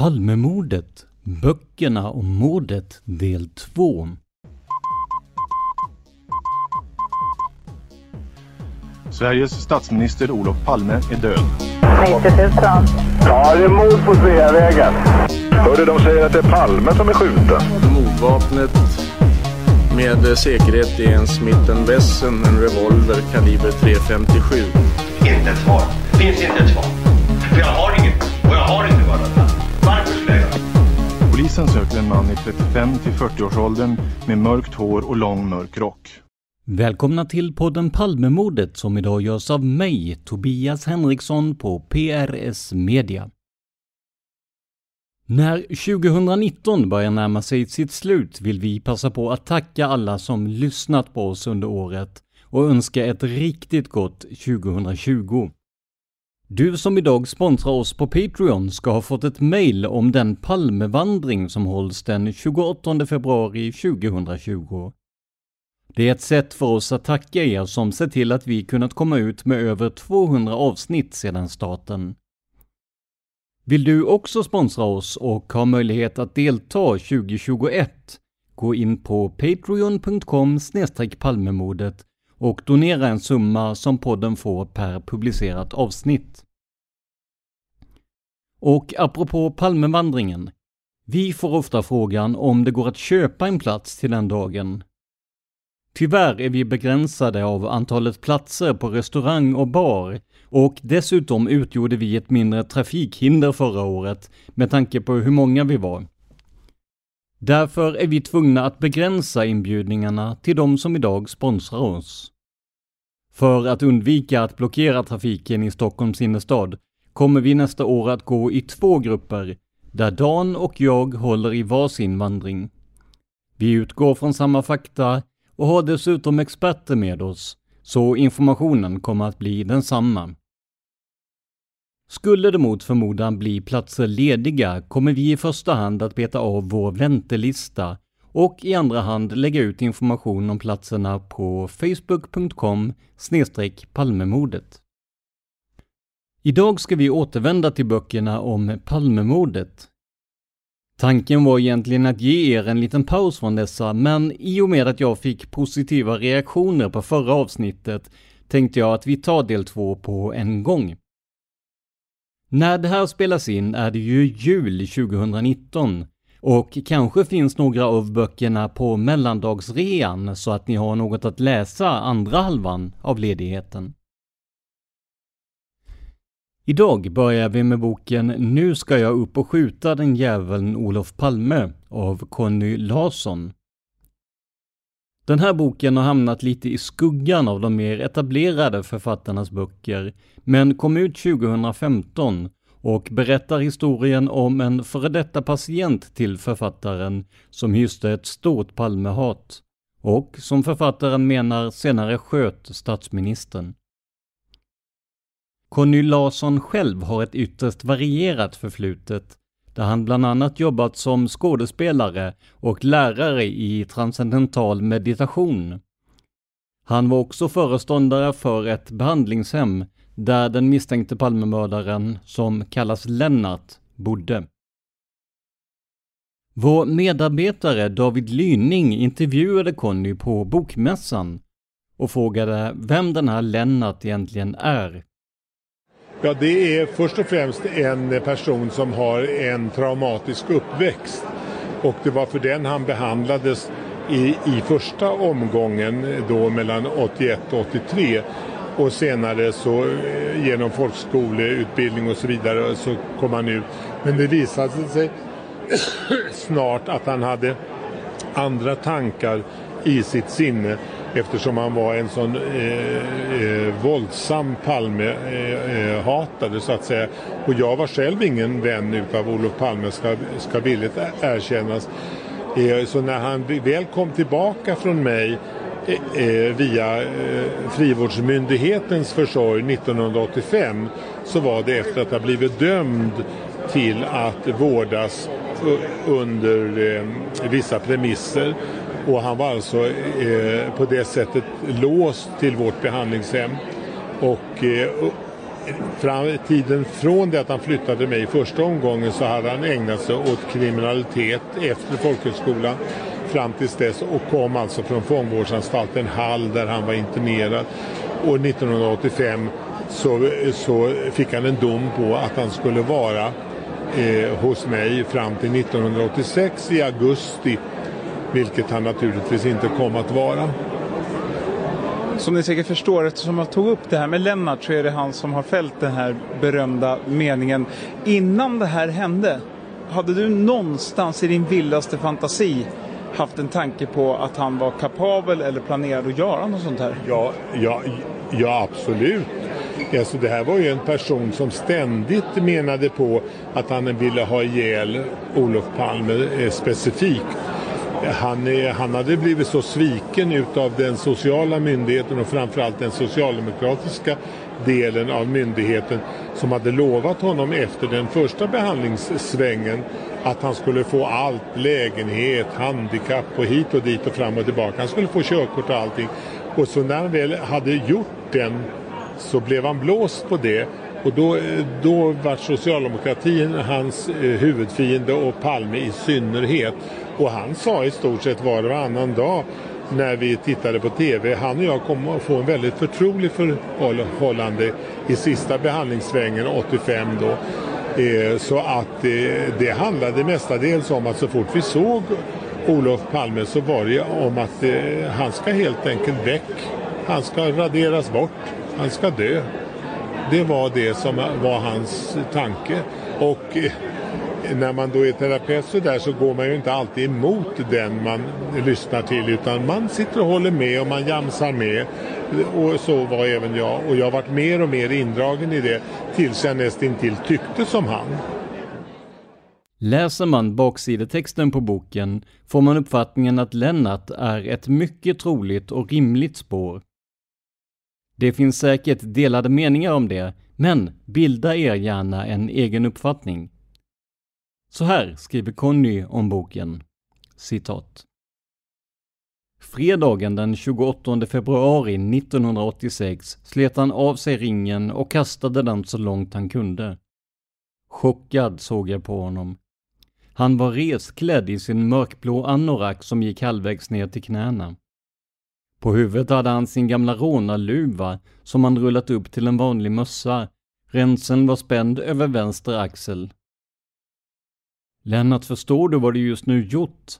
Palmemordet, böckerna om mordet del 2. Sveriges statsminister Olof Palme är död. 90 000. Ja, det är mord på Sveavägen. Hörde de säger att det är Palme som är skjuten. Mordvapnet med säkerhet är en Smith Wesson, en revolver kaliber .357. Inte ett svar. Finns inte ett svar. För jag har inget. Och jag har inte Polisen söker en man i 35 till 40-årsåldern med mörkt hår och lång mörk rock. Välkomna till podden Palmemordet som idag görs av mig, Tobias Henriksson på PRS Media. När 2019 börjar närma sig sitt slut vill vi passa på att tacka alla som lyssnat på oss under året och önska ett riktigt gott 2020. Du som idag sponsrar oss på Patreon ska ha fått ett mail om den Palmevandring som hålls den 28 februari 2020. Det är ett sätt för oss att tacka er som sett till att vi kunnat komma ut med över 200 avsnitt sedan starten. Vill du också sponsra oss och ha möjlighet att delta 2021? Gå in på patreon.com palmemodet och donera en summa som podden får per publicerat avsnitt. Och apropå Palmevandringen. Vi får ofta frågan om det går att köpa en plats till den dagen. Tyvärr är vi begränsade av antalet platser på restaurang och bar och dessutom utgjorde vi ett mindre trafikhinder förra året med tanke på hur många vi var. Därför är vi tvungna att begränsa inbjudningarna till de som idag sponsrar oss. För att undvika att blockera trafiken i Stockholms innerstad kommer vi nästa år att gå i två grupper, där Dan och jag håller i varsin vandring. Vi utgår från samma fakta och har dessutom experter med oss, så informationen kommer att bli densamma. Skulle det mot förmodan bli platser lediga kommer vi i första hand att beta av vår väntelista och i andra hand lägga ut information om platserna på facebook.com palmemordet. Idag ska vi återvända till böckerna om Palmemordet. Tanken var egentligen att ge er en liten paus från dessa, men i och med att jag fick positiva reaktioner på förra avsnittet tänkte jag att vi tar del två på en gång. När det här spelas in är det ju jul 2019 och kanske finns några av böckerna på mellandagsrean så att ni har något att läsa andra halvan av ledigheten. Idag börjar vi med boken Nu ska jag upp och skjuta den jäveln Olof Palme av Conny Larsson. Den här boken har hamnat lite i skuggan av de mer etablerade författarnas böcker, men kom ut 2015 och berättar historien om en före detta patient till författaren som hyste ett stort Palmehat och som författaren menar senare sköt statsministern. Conny Larsson själv har ett ytterst varierat förflutet där han bland annat jobbat som skådespelare och lärare i transcendental meditation. Han var också föreståndare för ett behandlingshem där den misstänkte Palmemördaren, som kallas Lennart, bodde. Vår medarbetare David Lyning intervjuade Conny på Bokmässan och frågade vem den här Lennart egentligen är. Ja, det är först och främst en person som har en traumatisk uppväxt. Och det var för den han behandlades i, i första omgången då mellan 81 och 83. Och senare så eh, genom folkskoleutbildning och så vidare så kom han ut. Men det visade sig snart att han hade andra tankar i sitt sinne eftersom han var en sån eh, eh, våldsam Palme-hatare eh, eh så att säga. Och jag var själv ingen vän utav Olof Palme ska, ska villigt erkännas. Eh, så när han väl kom tillbaka från mig Eh, eh, via eh, frivårdsmyndighetens försorg 1985 så var det efter att ha blivit dömd till att vårdas under vissa premisser och han var alltså eh, på det sättet låst till vårt behandlingshem. Och eh, fram, tiden från det att han flyttade mig i första omgången så hade han ägnat sig åt kriminalitet efter folkhögskolan fram tills dess och kom alltså från fångvårdsanstalten Hall där han var internerad. Och 1985 så, så fick han en dom på att han skulle vara eh, hos mig fram till 1986 i augusti vilket han naturligtvis inte kom att vara. Som ni säkert förstår, eftersom jag tog upp det här med Lennart så är det han som har fällt den här berömda meningen. Innan det här hände, hade du någonstans i din vildaste fantasi haft en tanke på att han var kapabel eller planerad att göra något sånt här? Ja, ja, ja absolut. Alltså det här var ju en person som ständigt menade på att han ville ha ihjäl Olof Palme eh, specifikt han, eh, han hade blivit så sviken utav den sociala myndigheten och framförallt den socialdemokratiska delen av myndigheten som hade lovat honom efter den första behandlingssvängen att han skulle få allt, lägenhet, handikapp och hit och dit och fram och tillbaka. Han skulle få körkort och allting. Och så när han väl hade gjort den så blev han blåst på det och då, eh, då var socialdemokratin hans eh, huvudfiende och Palme i synnerhet. Och han sa i stort sett var och varannan dag när vi tittade på TV, han och jag kom att få en väldigt förtrolig förhållande i sista behandlingssvängen 85 då. Eh, så att eh, det handlade mestadels om att så fort vi såg Olof Palme så var det om att eh, han ska helt enkelt väck. Han ska raderas bort. Han ska dö. Det var det som var hans tanke. Och när man då är terapeut så där så går man ju inte alltid emot den man lyssnar till utan man sitter och håller med och man jamsar med. Och så var även jag. Och jag har varit mer och mer indragen i det tills jag nästintill tyckte som han. Läser man baksidetexten på boken får man uppfattningen att Lennart är ett mycket troligt och rimligt spår. Det finns säkert delade meningar om det, men bilda er gärna en egen uppfattning. Så här skriver Conny om boken. Citat. Fredagen den 28 februari 1986 slet han av sig ringen och kastade den så långt han kunde. Chockad såg jag på honom. Han var resklädd i sin mörkblå anorak som gick halvvägs ner till knäna. På huvudet hade han sin gamla rånarluva som han rullat upp till en vanlig mössa. Rensen var spänd över vänster axel. Lennart, förstår du vad du just nu gjort?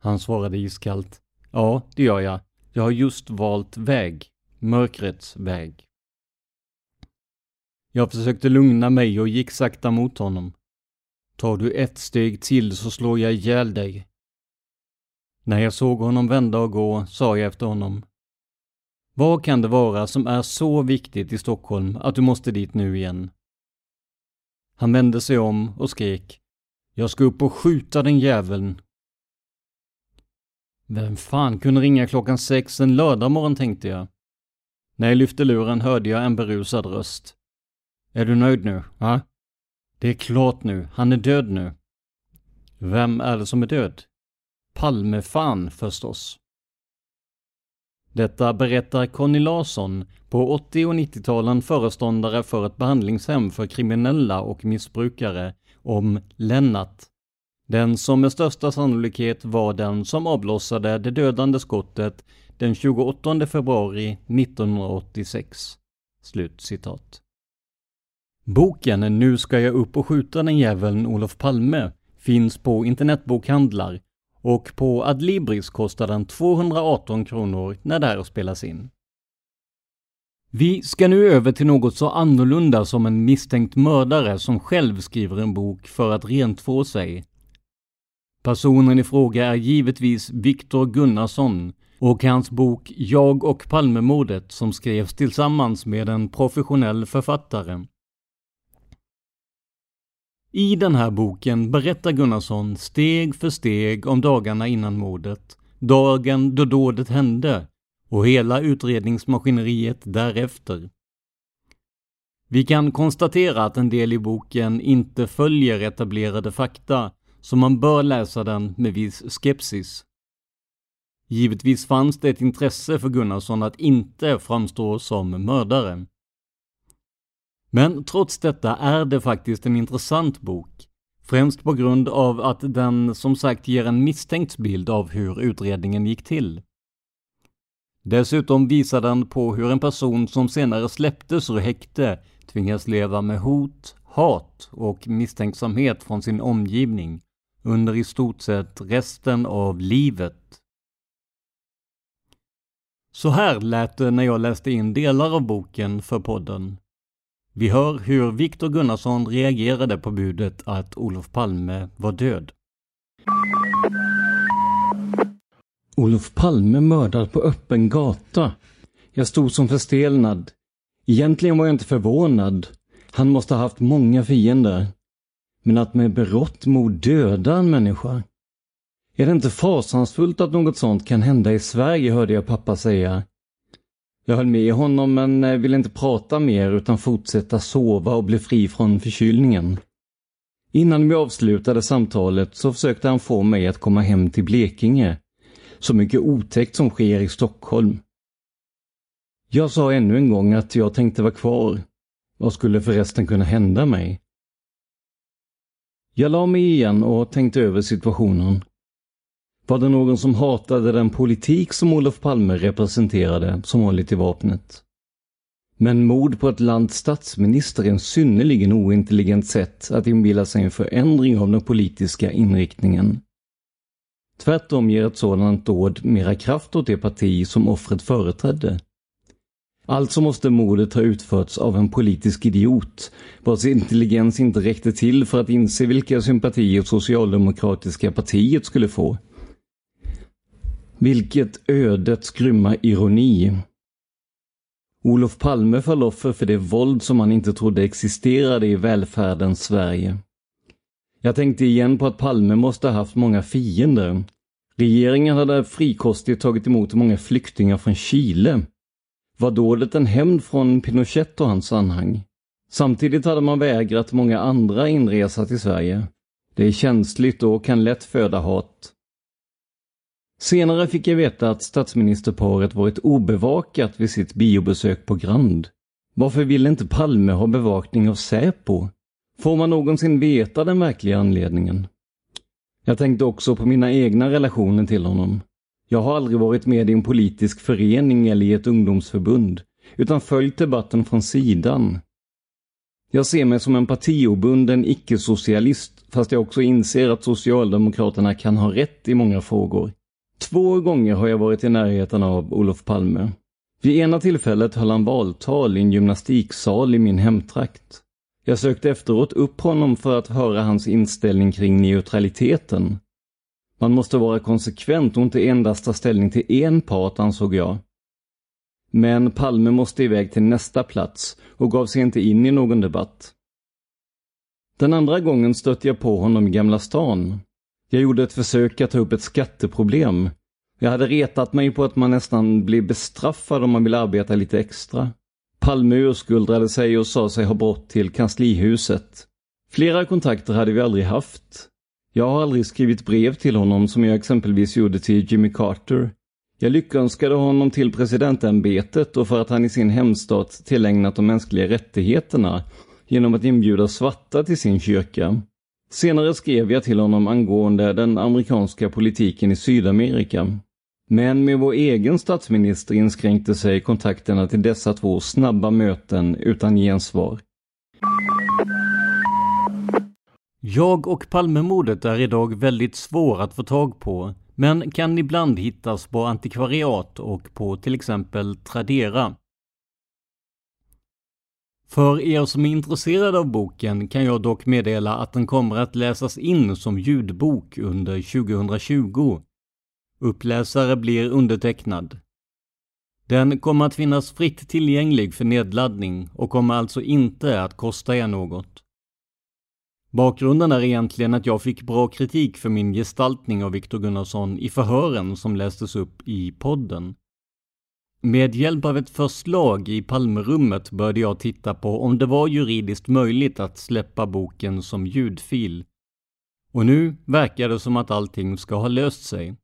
Han svarade iskallt. Ja, det gör jag. Jag har just valt väg. Mörkrets väg. Jag försökte lugna mig och gick sakta mot honom. Tar du ett steg till så slår jag ihjäl dig. När jag såg honom vända och gå sa jag efter honom. Vad kan det vara som är så viktigt i Stockholm att du måste dit nu igen? Han vände sig om och skrek. Jag ska upp och skjuta den jäveln. Vem fan kunde ringa klockan sex en lördagmorgon tänkte jag. När jag lyfte luren hörde jag en berusad röst. Är du nöjd nu? Va? Det är klart nu, han är död nu. Vem är det som är död? Palmefan förstås. Detta berättar Conny Larsson, på 80 och 90-talen föreståndare för ett behandlingshem för kriminella och missbrukare, om Lennart. Den som med största sannolikhet var den som avlossade det dödande skottet den 28 februari 1986. Slut citat. Boken Nu ska jag upp och skjuta den jäveln Olof Palme finns på internetbokhandlar och på Adlibris kostar den 218 kronor när det här spelas in. Vi ska nu över till något så annorlunda som en misstänkt mördare som själv skriver en bok för att rentvå sig. Personen i fråga är givetvis Viktor Gunnarsson och hans bok Jag och Palmemordet som skrevs tillsammans med en professionell författare. I den här boken berättar Gunnarsson steg för steg om dagarna innan mordet, dagen då dådet hände och hela utredningsmaskineriet därefter. Vi kan konstatera att en del i boken inte följer etablerade fakta, så man bör läsa den med viss skepsis. Givetvis fanns det ett intresse för Gunnarsson att inte framstå som mördare. Men trots detta är det faktiskt en intressant bok. Främst på grund av att den som sagt ger en misstänkt bild av hur utredningen gick till. Dessutom visar den på hur en person som senare släpptes ur häkte tvingas leva med hot, hat och misstänksamhet från sin omgivning under i stort sett resten av livet. Så här lät det när jag läste in delar av boken för podden. Vi hör hur Viktor Gunnarsson reagerade på budet att Olof Palme var död. Olof Palme mördad på öppen gata. Jag stod som förstelnad. Egentligen var jag inte förvånad. Han måste ha haft många fiender. Men att med berått mod döda en människa? Är det inte fasansfullt att något sånt kan hända i Sverige, hörde jag pappa säga. Jag höll med honom men eh, ville inte prata mer utan fortsätta sova och bli fri från förkylningen. Innan vi avslutade samtalet så försökte han få mig att komma hem till Blekinge. Så mycket otäckt som sker i Stockholm. Jag sa ännu en gång att jag tänkte vara kvar. Vad skulle förresten kunna hända mig? Jag la mig igen och tänkte över situationen. Var det någon som hatade den politik som Olof Palme representerade som hållit i vapnet? Men mord på ett lands statsminister är en synnerligen ointelligent sätt att inbilla sig en förändring av den politiska inriktningen. Tvärtom ger ett sådant dåd mera kraft åt det parti som offret företrädde. Alltså måste mordet ha utförts av en politisk idiot, vars intelligens inte räckte till för att inse vilka sympatier Socialdemokratiska partiet skulle få vilket ödets grymma ironi. Olof Palme föll offer för det våld som han inte trodde existerade i välfärdens Sverige. Jag tänkte igen på att Palme måste ha haft många fiender. Regeringen hade frikostigt tagit emot många flyktingar från Chile. Var dådet en hämnd från Pinochet och hans anhang? Samtidigt hade man vägrat många andra inresa till Sverige. Det är känsligt och kan lätt föda hat. Senare fick jag veta att statsministerparet varit obevakat vid sitt biobesök på Grand. Varför ville inte Palme ha bevakning av Säpo? Får man någonsin veta den verkliga anledningen? Jag tänkte också på mina egna relationer till honom. Jag har aldrig varit med i en politisk förening eller i ett ungdomsförbund, utan följt debatten från sidan. Jag ser mig som en partiobunden icke-socialist, fast jag också inser att Socialdemokraterna kan ha rätt i många frågor. Två gånger har jag varit i närheten av Olof Palme. Vid ena tillfället höll han valtal i en gymnastiksal i min hemtrakt. Jag sökte efteråt upp honom för att höra hans inställning kring neutraliteten. Man måste vara konsekvent och inte endast ta ställning till en part, ansåg jag. Men Palme måste iväg till nästa plats och gav sig inte in i någon debatt. Den andra gången stötte jag på honom i Gamla stan. Jag gjorde ett försök att ta upp ett skatteproblem. Jag hade retat mig på att man nästan blir bestraffad om man vill arbeta lite extra. Palme urskuldrade sig och sa sig ha brått till kanslihuset. Flera kontakter hade vi aldrig haft. Jag har aldrig skrivit brev till honom som jag exempelvis gjorde till Jimmy Carter. Jag lyckönskade honom till presidentämbetet och för att han i sin hemstat tillägnat de mänskliga rättigheterna genom att inbjuda svarta till sin kyrka. Senare skrev jag till honom angående den amerikanska politiken i Sydamerika. Men med vår egen statsminister inskränkte sig kontakterna till dessa två snabba möten utan gensvar. Jag och Palmemordet är idag väldigt svår att få tag på, men kan ibland hittas på antikvariat och på till exempel Tradera. För er som är intresserade av boken kan jag dock meddela att den kommer att läsas in som ljudbok under 2020. Uppläsare blir undertecknad. Den kommer att finnas fritt tillgänglig för nedladdning och kommer alltså inte att kosta er något. Bakgrunden är egentligen att jag fick bra kritik för min gestaltning av Viktor Gunnarsson i förhören som lästes upp i podden. Med hjälp av ett förslag i Palmerummet började jag titta på om det var juridiskt möjligt att släppa boken som ljudfil. Och nu verkar det som att allting ska ha löst sig.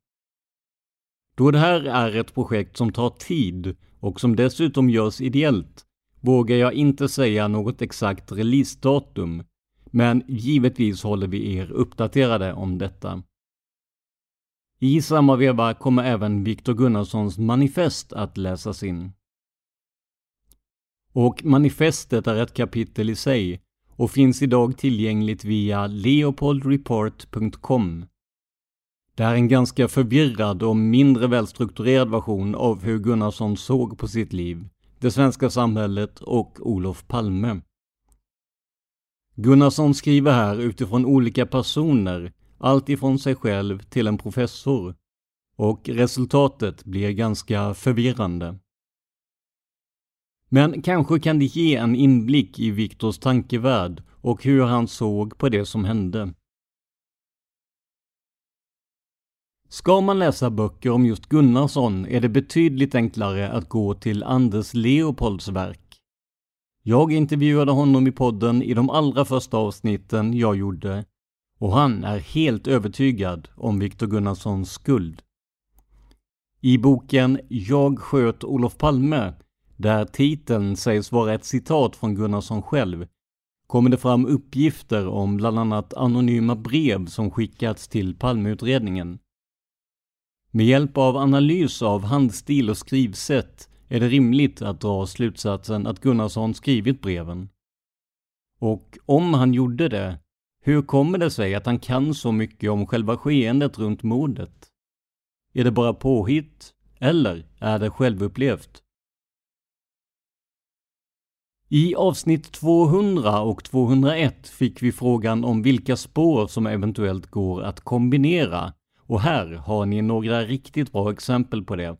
Då det här är ett projekt som tar tid och som dessutom görs ideellt vågar jag inte säga något exakt releasedatum, men givetvis håller vi er uppdaterade om detta. I samma veva kommer även Viktor Gunnarssons manifest att läsas in. Och manifestet är ett kapitel i sig och finns idag tillgängligt via leopoldreport.com. Det här är en ganska förvirrad och mindre välstrukturerad version av hur Gunnarsson såg på sitt liv, det svenska samhället och Olof Palme. Gunnarsson skriver här utifrån olika personer allt ifrån sig själv till en professor. Och resultatet blir ganska förvirrande. Men kanske kan det ge en inblick i Viktors tankevärld och hur han såg på det som hände. Ska man läsa böcker om just Gunnarsson är det betydligt enklare att gå till Anders Leopolds verk. Jag intervjuade honom i podden i de allra första avsnitten jag gjorde och han är helt övertygad om Viktor Gunnarssons skuld. I boken Jag sköt Olof Palme, där titeln sägs vara ett citat från Gunnarsson själv, kommer det fram uppgifter om bland annat anonyma brev som skickats till Palmeutredningen. Med hjälp av analys av handstil och skrivsätt är det rimligt att dra slutsatsen att Gunnarsson skrivit breven. Och om han gjorde det hur kommer det sig att han kan så mycket om själva skeendet runt mordet? Är det bara påhitt? Eller är det självupplevt? I avsnitt 200 och 201 fick vi frågan om vilka spår som eventuellt går att kombinera och här har ni några riktigt bra exempel på det.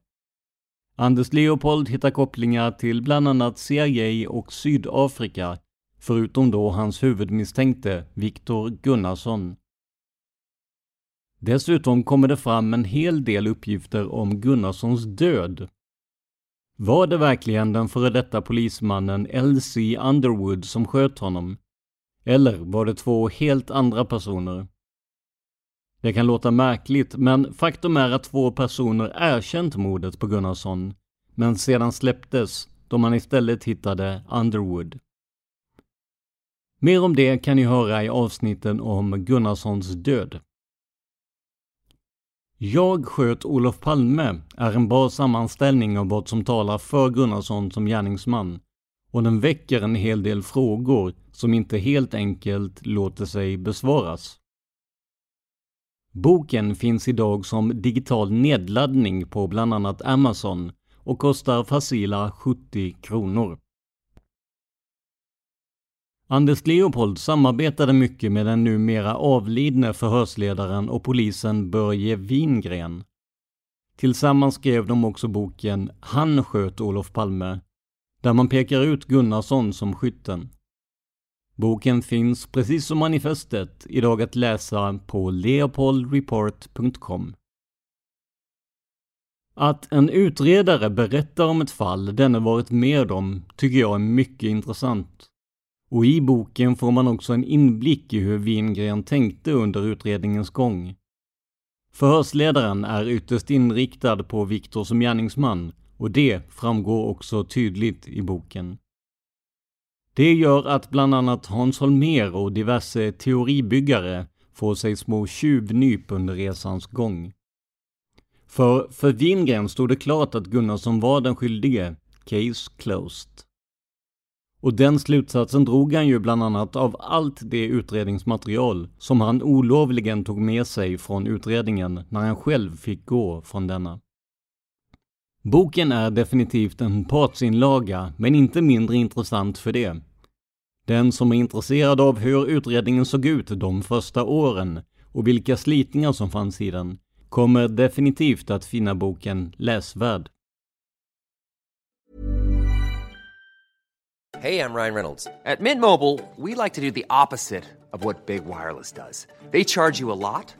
Anders Leopold hittar kopplingar till bland annat CIA och Sydafrika förutom då hans huvudmisstänkte Viktor Gunnarsson. Dessutom kommer det fram en hel del uppgifter om Gunnarssons död. Var det verkligen den före detta polismannen L.C. Underwood som sköt honom? Eller var det två helt andra personer? Det kan låta märkligt, men faktum är att två personer erkänt mordet på Gunnarsson, men sedan släpptes då man istället hittade Underwood. Mer om det kan ni höra i avsnitten om Gunnarssons död. Jag sköt Olof Palme är en bra sammanställning av vad som talar för Gunnarsson som gärningsman och den väcker en hel del frågor som inte helt enkelt låter sig besvaras. Boken finns idag som digital nedladdning på bland annat Amazon och kostar facila 70 kronor. Anders Leopold samarbetade mycket med den numera avlidne förhörsledaren och polisen Börje Wingren. Tillsammans skrev de också boken Han sköt Olof Palme, där man pekar ut Gunnarsson som skytten. Boken finns precis som manifestet idag att läsa på leopoldreport.com. Att en utredare berättar om ett fall denne varit med om tycker jag är mycket intressant. Och i boken får man också en inblick i hur Wingren tänkte under utredningens gång. Förhörsledaren är ytterst inriktad på Viktor som gärningsman och det framgår också tydligt i boken. Det gör att bland annat Hans Holmér och diverse teoribyggare får sig små tjuvnyp under resans gång. För för Wingren stod det klart att Gunnarsson var den skyldige. Case closed. Och den slutsatsen drog han ju bland annat av allt det utredningsmaterial som han olovligen tog med sig från utredningen när han själv fick gå från denna. Boken är definitivt en partsinlaga, men inte mindre intressant för det. Den som är intresserad av hur utredningen såg ut de första åren och vilka slitningar som fanns i den kommer definitivt att finna boken läsvärd. Hej, jag Ryan Reynolds. På Midmobile vill vi like to do opposite of vad Big Wireless gör. De laddar dig mycket,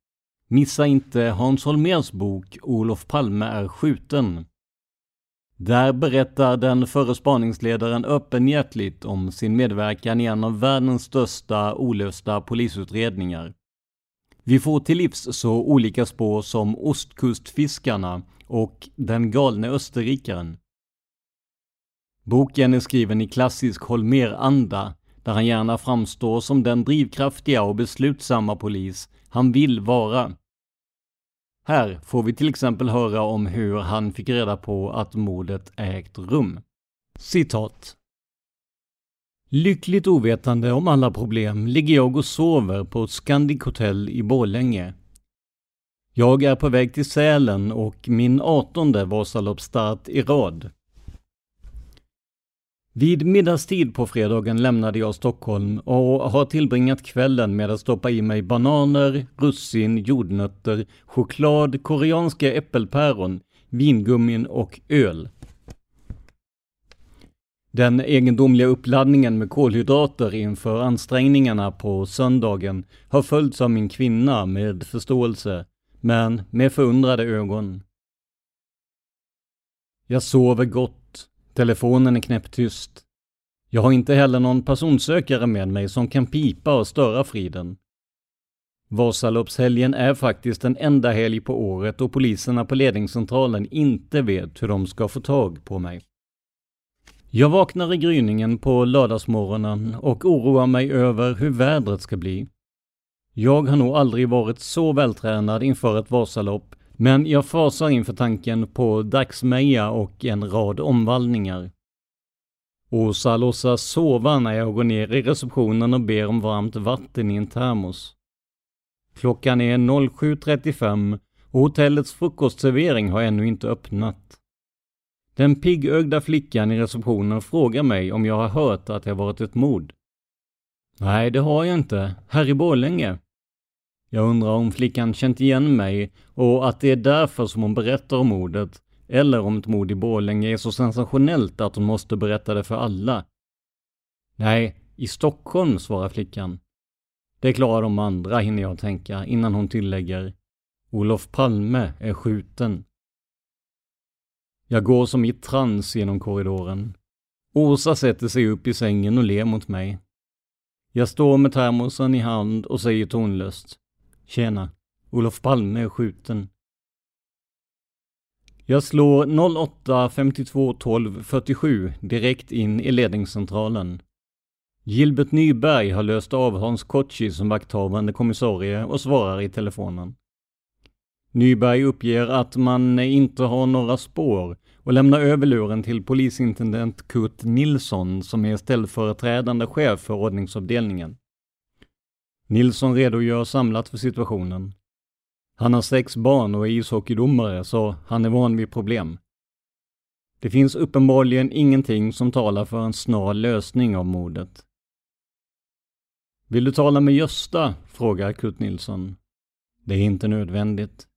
Missa inte Hans Holmérs bok Olof Palme är skjuten. Där berättar den förre spaningsledaren öppenhjärtligt om sin medverkan i en av världens största olösta polisutredningar. Vi får till livs så olika spår som Ostkustfiskarna och Den galne österrikaren. Boken är skriven i klassisk Holmér-anda, där han gärna framstår som den drivkraftiga och beslutsamma polis han vill vara. Här får vi till exempel höra om hur han fick reda på att mordet ägt rum. Citat. Lyckligt ovetande om alla problem ligger jag och sover på ett Scandic Hotel i Borlänge. Jag är på väg till Sälen och min artonde Vasaloppsstart i rad. Vid middagstid på fredagen lämnade jag Stockholm och har tillbringat kvällen med att stoppa i mig bananer, russin, jordnötter, choklad, koreanska äppelpäron, vingummin och öl. Den egendomliga uppladdningen med kolhydrater inför ansträngningarna på söndagen har följts av min kvinna med förståelse, men med förundrade ögon. Jag sover gott. Telefonen är knäpptyst. Jag har inte heller någon personsökare med mig som kan pipa och störa friden. Vasaloppshelgen är faktiskt den enda helg på året och poliserna på ledningscentralen inte vet hur de ska få tag på mig. Jag vaknar i gryningen på lördagsmorgonen och oroar mig över hur vädret ska bli. Jag har nog aldrig varit så vältränad inför ett Vasalopp, men jag fasar inför tanken på dagsmeja och en rad omvallningar. Åsa låtsas sova när jag går ner i receptionen och ber om varmt vatten i en termos. Klockan är 07.35 och hotellets frukostservering har ännu inte öppnat. Den piggögda flickan i receptionen frågar mig om jag har hört att det varit ett mord. Nej, det har jag inte. Här i Borlänge. Jag undrar om flickan känt igen mig och att det är därför som hon berättar om mordet, eller om ett mord i Borlänge är så sensationellt att hon måste berätta det för alla. Nej, i Stockholm, svarar flickan. Det klarar de andra, hinner jag tänka, innan hon tillägger. Olof Palme är skjuten. Jag går som i trans genom korridoren. Åsa sätter sig upp i sängen och ler mot mig. Jag står med termosen i hand och säger tonlöst. Tjena, Olof Palme är skjuten. Jag slår 08 52 12 47 direkt in i ledningscentralen. Gilbert Nyberg har löst av Hans Kotschi som vakthavande kommissarie och svarar i telefonen. Nyberg uppger att man inte har några spår och lämnar över luren till polisintendent Kurt Nilsson som är ställföreträdande chef för ordningsavdelningen. Nilsson redogör samlat för situationen. Han har sex barn och är ishockeydomare, så han är van vid problem. Det finns uppenbarligen ingenting som talar för en snar lösning av mordet. Vill du tala med Gösta? frågar Kurt Nilsson. Det är inte nödvändigt.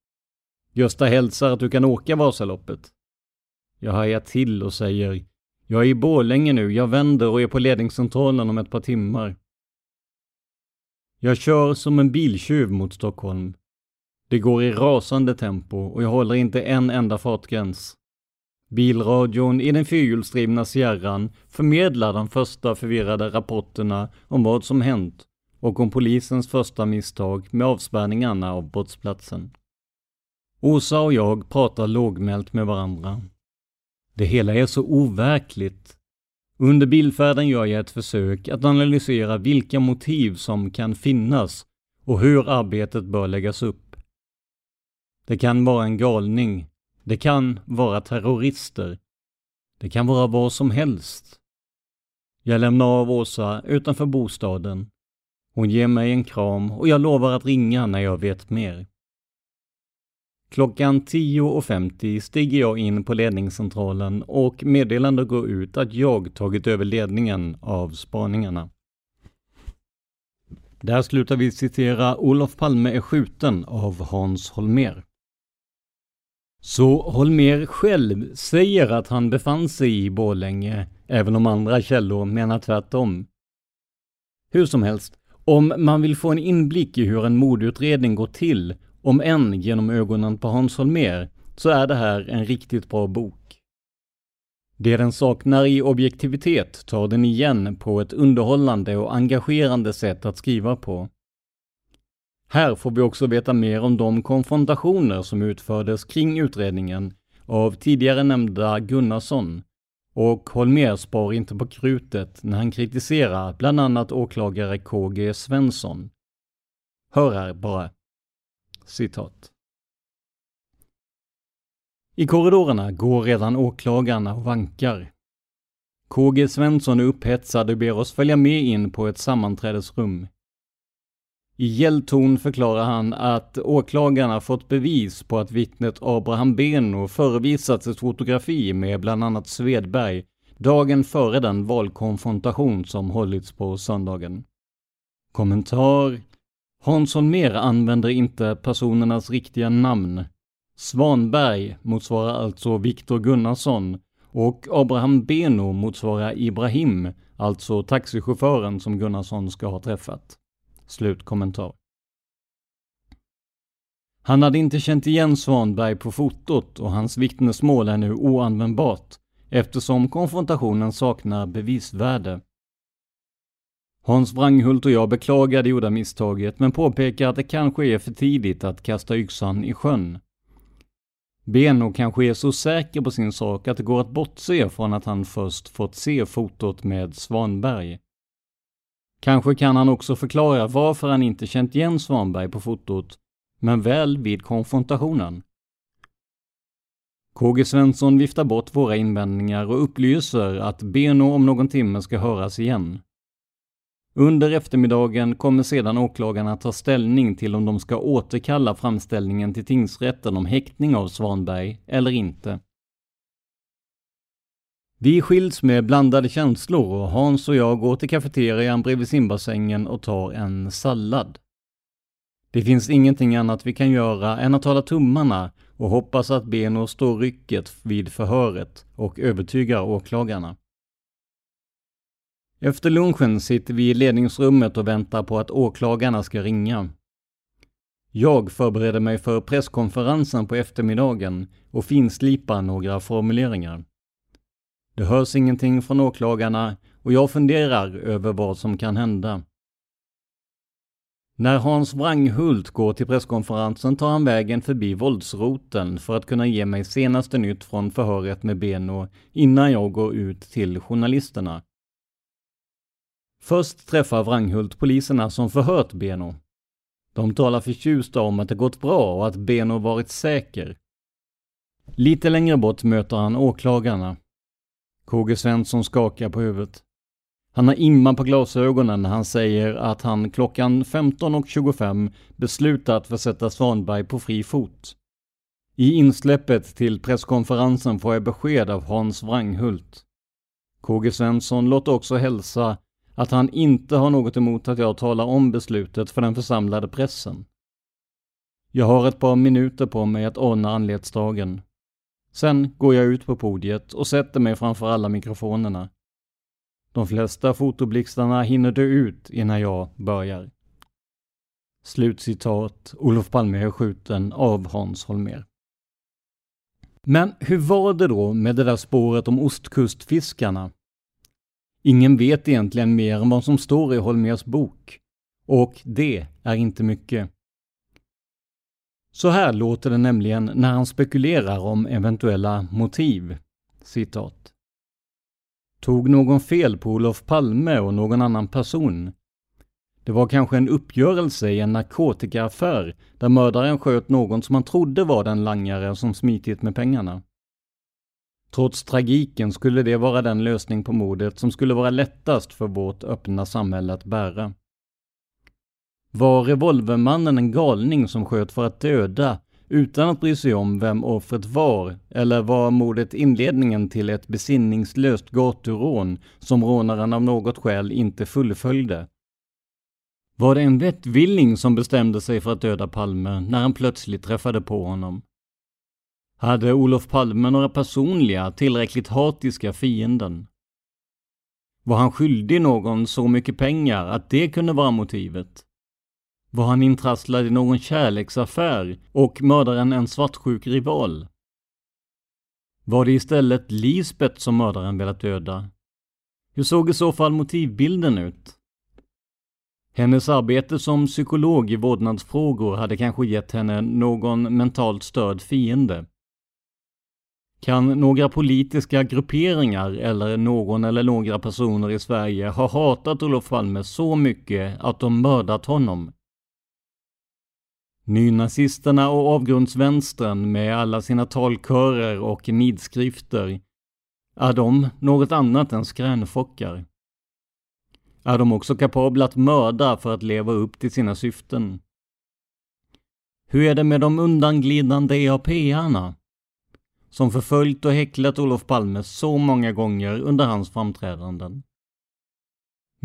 Gösta hälsar att du kan åka Vasaloppet. Jag hajar till och säger Jag är i Borlänge nu, jag vänder och är på ledningscentralen om ett par timmar. Jag kör som en biltjuv mot Stockholm. Det går i rasande tempo och jag håller inte en enda fartgräns. Bilradion i den fyrhjulsdrivna Sierran förmedlar de första förvirrade rapporterna om vad som hänt och om polisens första misstag med avspärrningarna av brottsplatsen. Åsa och jag pratar lågmält med varandra. Det hela är så overkligt. Under bilfärden gör jag ett försök att analysera vilka motiv som kan finnas och hur arbetet bör läggas upp. Det kan vara en galning. Det kan vara terrorister. Det kan vara vad som helst. Jag lämnar av Åsa utanför bostaden. Hon ger mig en kram och jag lovar att ringa när jag vet mer. Klockan 10.50 stiger jag in på ledningscentralen och meddelande går ut att jag tagit över ledningen av spaningarna. Där slutar vi citera Olof Palme är skjuten av Hans Holmer. Så Holmer själv säger att han befann sig i Borlänge, även om andra källor menar tvärtom. Hur som helst, om man vill få en inblick i hur en mordutredning går till om än genom ögonen på Hans Holmér, så är det här en riktigt bra bok. Det den saknar i objektivitet tar den igen på ett underhållande och engagerande sätt att skriva på. Här får vi också veta mer om de konfrontationer som utfördes kring utredningen av tidigare nämnda Gunnarsson och Holmér spar inte på krutet när han kritiserar bland annat åklagare KG Svensson. Hör här bara. Citat. I korridorerna går redan åklagarna och vankar. KG Svensson är upphetsad och ber oss följa med in på ett sammanträdesrum. I gällton förklarar han att åklagarna fått bevis på att vittnet Abraham Beno förevisats ett fotografi med bland annat Svedberg dagen före den valkonfrontation som hållits på söndagen. Kommentar Hans Holmér använder inte personernas riktiga namn. Svanberg motsvarar alltså Viktor Gunnarsson och Abraham Beno motsvarar Ibrahim, alltså taxichauffören som Gunnarsson ska ha träffat. Slutkommentar. Han hade inte känt igen Svanberg på fotot och hans vittnesmål är nu oanvändbart eftersom konfrontationen saknar bevisvärde. Hans Wranghult och jag beklagar det gjorda misstaget men påpekar att det kanske är för tidigt att kasta yxan i sjön. Beno kanske är så säker på sin sak att det går att bortse från att han först fått se fotot med Svanberg. Kanske kan han också förklara varför han inte känt igen Svanberg på fotot, men väl vid konfrontationen. KG Svensson viftar bort våra invändningar och upplyser att Beno om någon timme ska höras igen. Under eftermiddagen kommer sedan åklagarna ta ställning till om de ska återkalla framställningen till tingsrätten om häktning av Svanberg eller inte. Vi skiljs med blandade känslor och Hans och jag går till kafeterian bredvid simbassängen och tar en sallad. Det finns ingenting annat vi kan göra än att hålla tummarna och hoppas att Beno står rycket vid förhöret och övertygar åklagarna. Efter lunchen sitter vi i ledningsrummet och väntar på att åklagarna ska ringa. Jag förbereder mig för presskonferensen på eftermiddagen och finslipar några formuleringar. Det hörs ingenting från åklagarna och jag funderar över vad som kan hända. När Hans Wranghult går till presskonferensen tar han vägen förbi våldsroten för att kunna ge mig senaste nytt från förhöret med Beno innan jag går ut till journalisterna. Först träffar Wranghult poliserna som förhört Beno. De talar förtjusta om att det gått bra och att Beno varit säker. Lite längre bort möter han åklagarna. KG Svensson skakar på huvudet. Han har imma på glasögonen när han säger att han klockan 15.25 beslutat att försätta Svanberg på fri fot. I insläppet till presskonferensen får jag besked av Hans Wranghult. KG Svensson låter också hälsa att han inte har något emot att jag talar om beslutet för den församlade pressen. Jag har ett par minuter på mig att ordna anletsdragen. Sen går jag ut på podiet och sätter mig framför alla mikrofonerna. De flesta fotoblixtarna hinner dö ut innan jag börjar. Slutcitat. Olof Palme är skjuten av Hans Holmér. Men hur var det då med det där spåret om ostkustfiskarna? Ingen vet egentligen mer än vad som står i Holmers bok. Och det är inte mycket. Så här låter det nämligen när han spekulerar om eventuella motiv. Citat. Tog någon fel på Olof Palme och någon annan person? Det var kanske en uppgörelse i en narkotikaaffär där mördaren sköt någon som han trodde var den langare som smitit med pengarna. Trots tragiken skulle det vara den lösning på mordet som skulle vara lättast för vårt öppna samhälle att bära. Var revolvermannen en galning som sköt för att döda utan att bry sig om vem offret var, eller var mordet inledningen till ett besinningslöst gaturån som rånaren av något skäl inte fullföljde? Var det en vettvilling som bestämde sig för att döda Palme när han plötsligt träffade på honom? Hade Olof Palme några personliga, tillräckligt hatiska fienden? Var han skyldig någon så mycket pengar att det kunde vara motivet? Var han intrasslad i någon kärleksaffär och mördaren en svartsjuk rival? Var det istället Lisbeth som mördaren velat döda? Hur såg i så fall motivbilden ut? Hennes arbete som psykolog i vårdnadsfrågor hade kanske gett henne någon mentalt störd fiende. Kan några politiska grupperingar eller någon eller några personer i Sverige ha hatat Olof Palme så mycket att de mördat honom? Nynazisterna och avgrundsvänstern med alla sina talkörer och nidskrifter, är de något annat än skränfockar? Är de också kapabla att mörda för att leva upp till sina syften? Hur är det med de undanglidande EAP-arna? Som förföljt och häcklat Olof Palme så många gånger under hans framträdanden.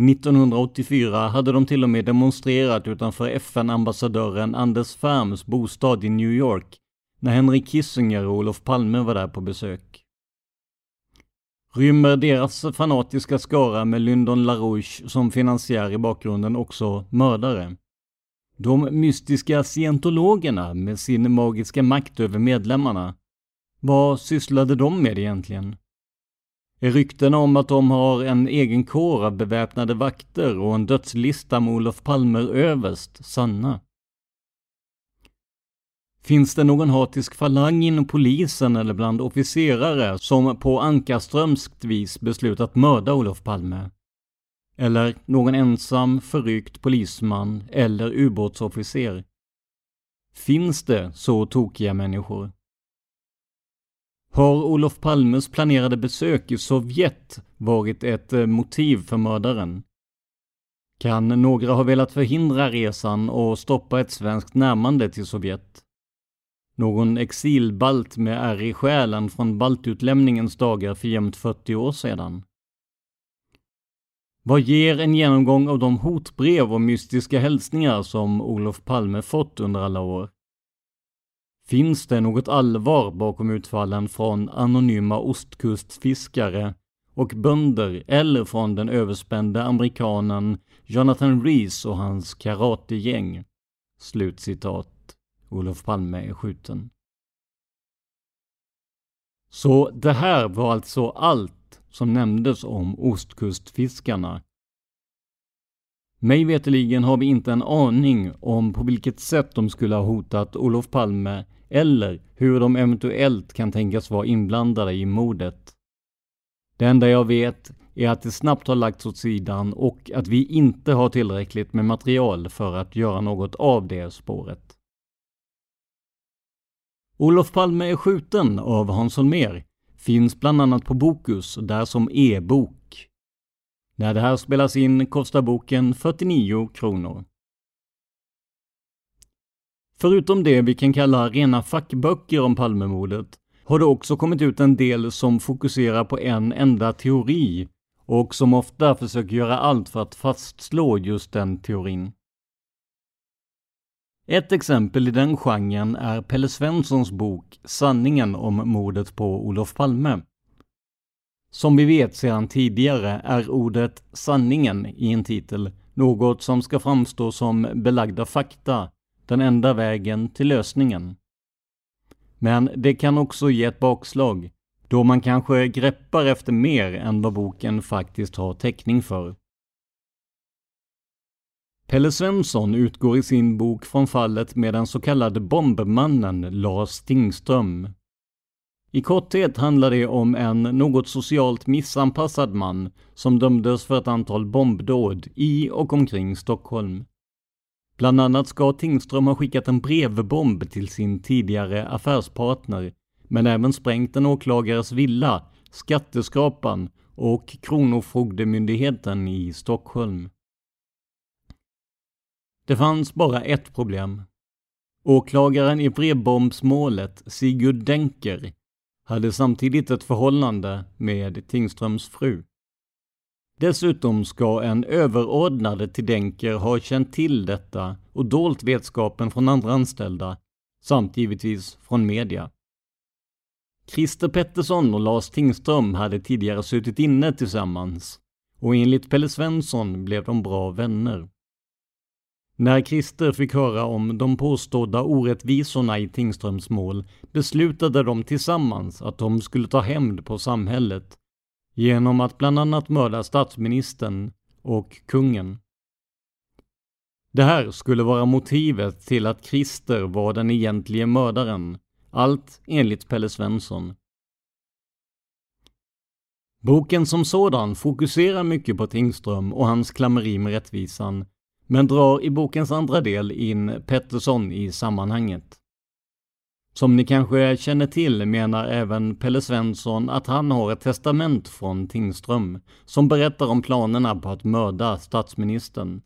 1984 hade de till och med demonstrerat utanför FN-ambassadören Anders Ferms bostad i New York när Henry Kissinger och Olof Palme var där på besök. Rymmer deras fanatiska skara med Lyndon LaRouche som finansiär i bakgrunden också mördare? De mystiska scientologerna med sin magiska makt över medlemmarna vad sysslade de med egentligen? Är ryktena om att de har en egen kår av beväpnade vakter och en dödslista med Olof Palmer överst sanna? Finns det någon hatisk falang inom polisen eller bland officerare som på ankarströmskt vis beslutat mörda Olof Palme? Eller någon ensam förryckt polisman eller ubåtsofficer? Finns det så tokiga människor? Har Olof Palmes planerade besök i Sovjet varit ett eh, motiv för mördaren? Kan några ha velat förhindra resan och stoppa ett svenskt närmande till Sovjet? Någon exilbalt med ärr i själen från baltutlämningens dagar för jämnt 40 år sedan? Vad ger en genomgång av de hotbrev och mystiska hälsningar som Olof Palme fått under alla år? Finns det något allvar bakom utfallen från anonyma ostkustfiskare och bönder eller från den överspände amerikanen Jonathan Rees och hans karategäng? Slutcitat. Olof Palme är skjuten. Så det här var alltså allt som nämndes om ostkustfiskarna. Mig veterligen har vi inte en aning om på vilket sätt de skulle ha hotat Olof Palme eller hur de eventuellt kan tänkas vara inblandade i mordet. Det enda jag vet är att det snabbt har lagts åt sidan och att vi inte har tillräckligt med material för att göra något av det spåret. Olof Palme är skjuten av Hans Holmér finns bland annat på Bokus, där som e-bok. När det här spelas in kostar boken 49 kronor. Förutom det vi kan kalla rena fackböcker om Palmemordet har det också kommit ut en del som fokuserar på en enda teori och som ofta försöker göra allt för att fastslå just den teorin. Ett exempel i den genren är Pelle Svenssons bok Sanningen om mordet på Olof Palme. Som vi vet sedan tidigare är ordet sanningen i en titel något som ska framstå som belagda fakta den enda vägen till lösningen. Men det kan också ge ett bakslag, då man kanske greppar efter mer än vad boken faktiskt har täckning för. Pelle Svensson utgår i sin bok från fallet med den så kallade bombmannen Lars Tingström. I korthet handlar det om en något socialt missanpassad man som dömdes för ett antal bombdåd i och omkring Stockholm. Bland annat ska Tingström ha skickat en brevbomb till sin tidigare affärspartner, men även sprängt en åklagares villa, Skatteskrapan och Kronofogdemyndigheten i Stockholm. Det fanns bara ett problem. Åklagaren i brevbombsmålet, Sigurd Denker, hade samtidigt ett förhållande med Tingströms fru. Dessutom ska en överordnad till Denker ha känt till detta och dolt vetskapen från andra anställda, samt givetvis från media. Christer Pettersson och Lars Tingström hade tidigare suttit inne tillsammans och enligt Pelle Svensson blev de bra vänner. När Christer fick höra om de påstådda orättvisorna i Tingströms mål beslutade de tillsammans att de skulle ta hämnd på samhället genom att bland annat mörda statsministern och kungen. Det här skulle vara motivet till att Christer var den egentliga mördaren, allt enligt Pelle Svensson. Boken som sådan fokuserar mycket på Tingström och hans klammeri med rättvisan, men drar i bokens andra del in Pettersson i sammanhanget. Som ni kanske känner till menar även Pelle Svensson att han har ett testament från Tingström som berättar om planerna på att mörda statsministern.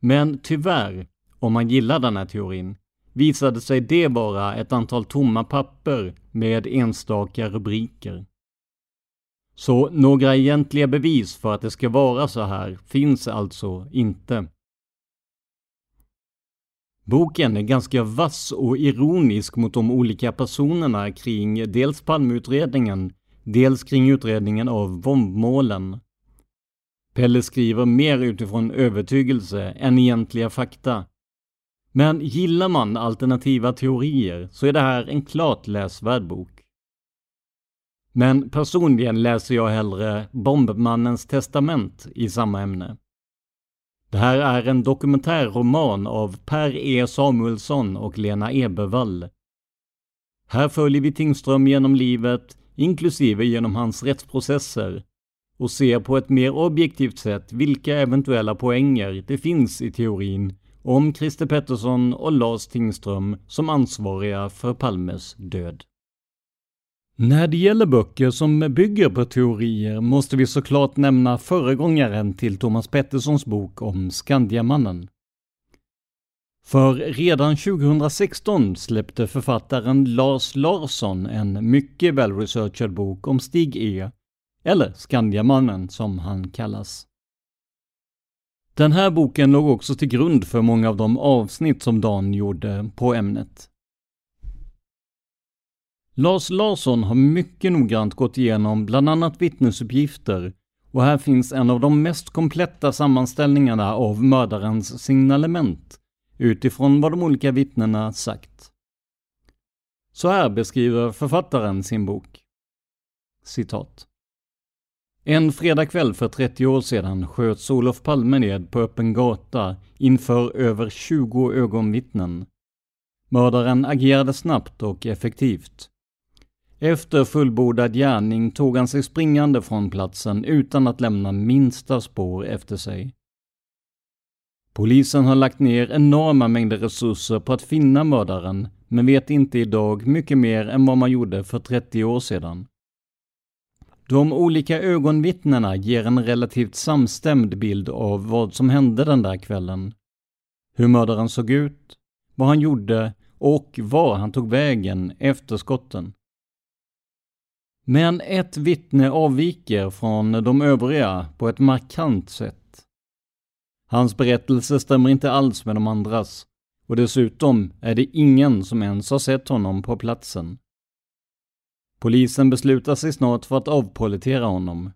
Men tyvärr, om man gillar den här teorin, visade sig det vara ett antal tomma papper med enstaka rubriker. Så några egentliga bevis för att det ska vara så här finns alltså inte. Boken är ganska vass och ironisk mot de olika personerna kring dels Palmeutredningen, dels kring utredningen av bombmålen. Pelle skriver mer utifrån övertygelse än egentliga fakta. Men gillar man alternativa teorier så är det här en klart läsvärd bok. Men personligen läser jag hellre Bombmannens testament i samma ämne. Det här är en dokumentärroman av Per E Samuelsson och Lena Ebervall. Här följer vi Tingström genom livet, inklusive genom hans rättsprocesser, och ser på ett mer objektivt sätt vilka eventuella poänger det finns i teorin om Christer Pettersson och Lars Tingström som ansvariga för Palmes död. När det gäller böcker som bygger på teorier måste vi såklart nämna föregångaren till Thomas Petterssons bok om Skandiamannen. För redan 2016 släppte författaren Lars Larsson en mycket välresearchad bok om Stig E, eller Skandiamannen som han kallas. Den här boken låg också till grund för många av de avsnitt som Dan gjorde på ämnet. Lars Larsson har mycket noggrant gått igenom bland annat vittnesuppgifter och här finns en av de mest kompletta sammanställningarna av mördarens signalement utifrån vad de olika vittnena sagt. Så här beskriver författaren sin bok. Citat. En fredagkväll för 30 år sedan sköts Olof Palme ned på öppen gata inför över 20 ögonvittnen. Mördaren agerade snabbt och effektivt. Efter fullbordad gärning tog han sig springande från platsen utan att lämna minsta spår efter sig. Polisen har lagt ner enorma mängder resurser på att finna mördaren, men vet inte idag mycket mer än vad man gjorde för 30 år sedan. De olika ögonvittnena ger en relativt samstämd bild av vad som hände den där kvällen. Hur mördaren såg ut, vad han gjorde och var han tog vägen efter skotten. Men ett vittne avviker från de övriga på ett markant sätt. Hans berättelse stämmer inte alls med de andras och dessutom är det ingen som ens har sett honom på platsen. Polisen beslutar sig snart för att avpolitera honom.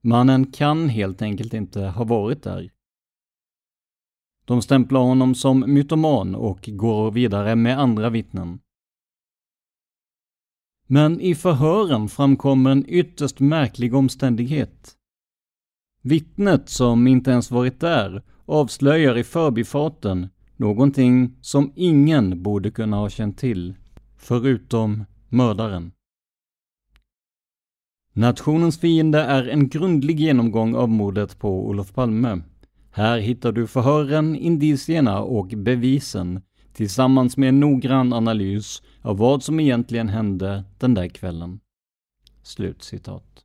Mannen kan helt enkelt inte ha varit där. De stämplar honom som mytoman och går vidare med andra vittnen. Men i förhören framkommer en ytterst märklig omständighet. Vittnet, som inte ens varit där, avslöjar i förbifarten någonting som ingen borde kunna ha känt till, förutom mördaren. Nationens fiende är en grundlig genomgång av mordet på Olof Palme. Här hittar du förhören, indicierna och bevisen tillsammans med en noggrann analys av vad som egentligen hände den där kvällen. Slutcitat.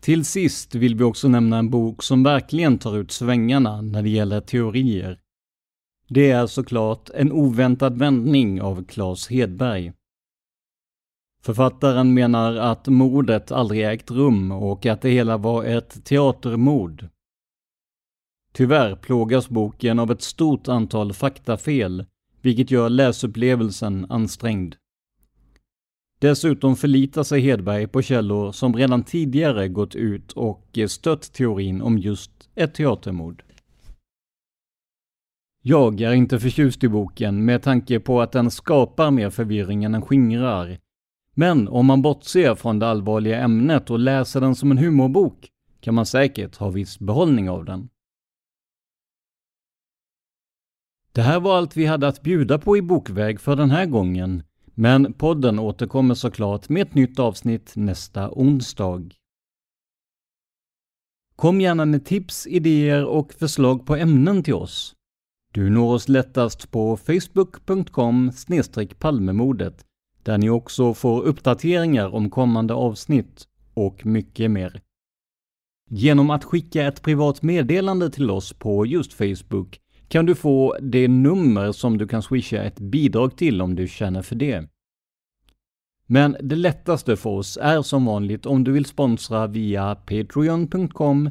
Till sist vill vi också nämna en bok som verkligen tar ut svängarna när det gäller teorier. Det är såklart En oväntad vändning av Claes Hedberg. Författaren menar att mordet aldrig ägt rum och att det hela var ett teatermord. Tyvärr plågas boken av ett stort antal faktafel, vilket gör läsupplevelsen ansträngd. Dessutom förlitar sig Hedberg på källor som redan tidigare gått ut och stött teorin om just ett teatermord. Jag är inte förtjust i boken med tanke på att den skapar mer förvirring än den skingrar. Men om man bortser från det allvarliga ämnet och läser den som en humorbok kan man säkert ha viss behållning av den. Det här var allt vi hade att bjuda på i bokväg för den här gången, men podden återkommer såklart med ett nytt avsnitt nästa onsdag. Kom gärna med tips, idéer och förslag på ämnen till oss. Du når oss lättast på facebook.com palmemodet där ni också får uppdateringar om kommande avsnitt och mycket mer. Genom att skicka ett privat meddelande till oss på just Facebook kan du få det nummer som du kan swisha ett bidrag till om du känner för det. Men det lättaste för oss är som vanligt om du vill sponsra via patreon.com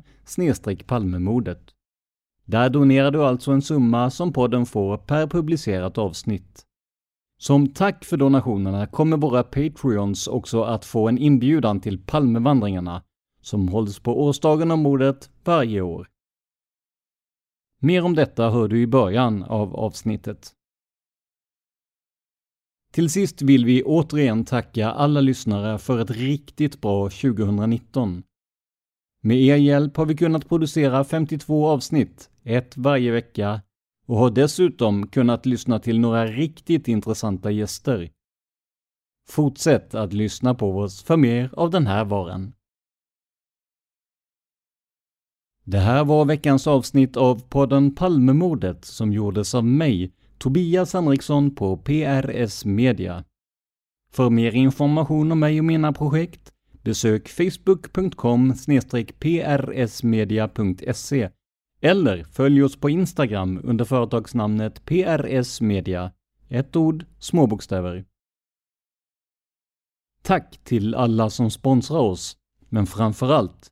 palmemordet. Där donerar du alltså en summa som podden får per publicerat avsnitt. Som tack för donationerna kommer våra Patreons också att få en inbjudan till Palmevandringarna som hålls på årsdagen av mordet varje år. Mer om detta hör du i början av avsnittet. Till sist vill vi återigen tacka alla lyssnare för ett riktigt bra 2019. Med er hjälp har vi kunnat producera 52 avsnitt, ett varje vecka, och har dessutom kunnat lyssna till några riktigt intressanta gäster. Fortsätt att lyssna på oss för mer av den här varan. Det här var veckans avsnitt av podden Palmemordet som gjordes av mig, Tobias Henriksson på PRS Media. För mer information om mig och mina projekt, besök facebook.com prsmedia.se eller följ oss på Instagram under företagsnamnet PRS Media. Ett ord, små bokstäver. Tack till alla som sponsrar oss, men framförallt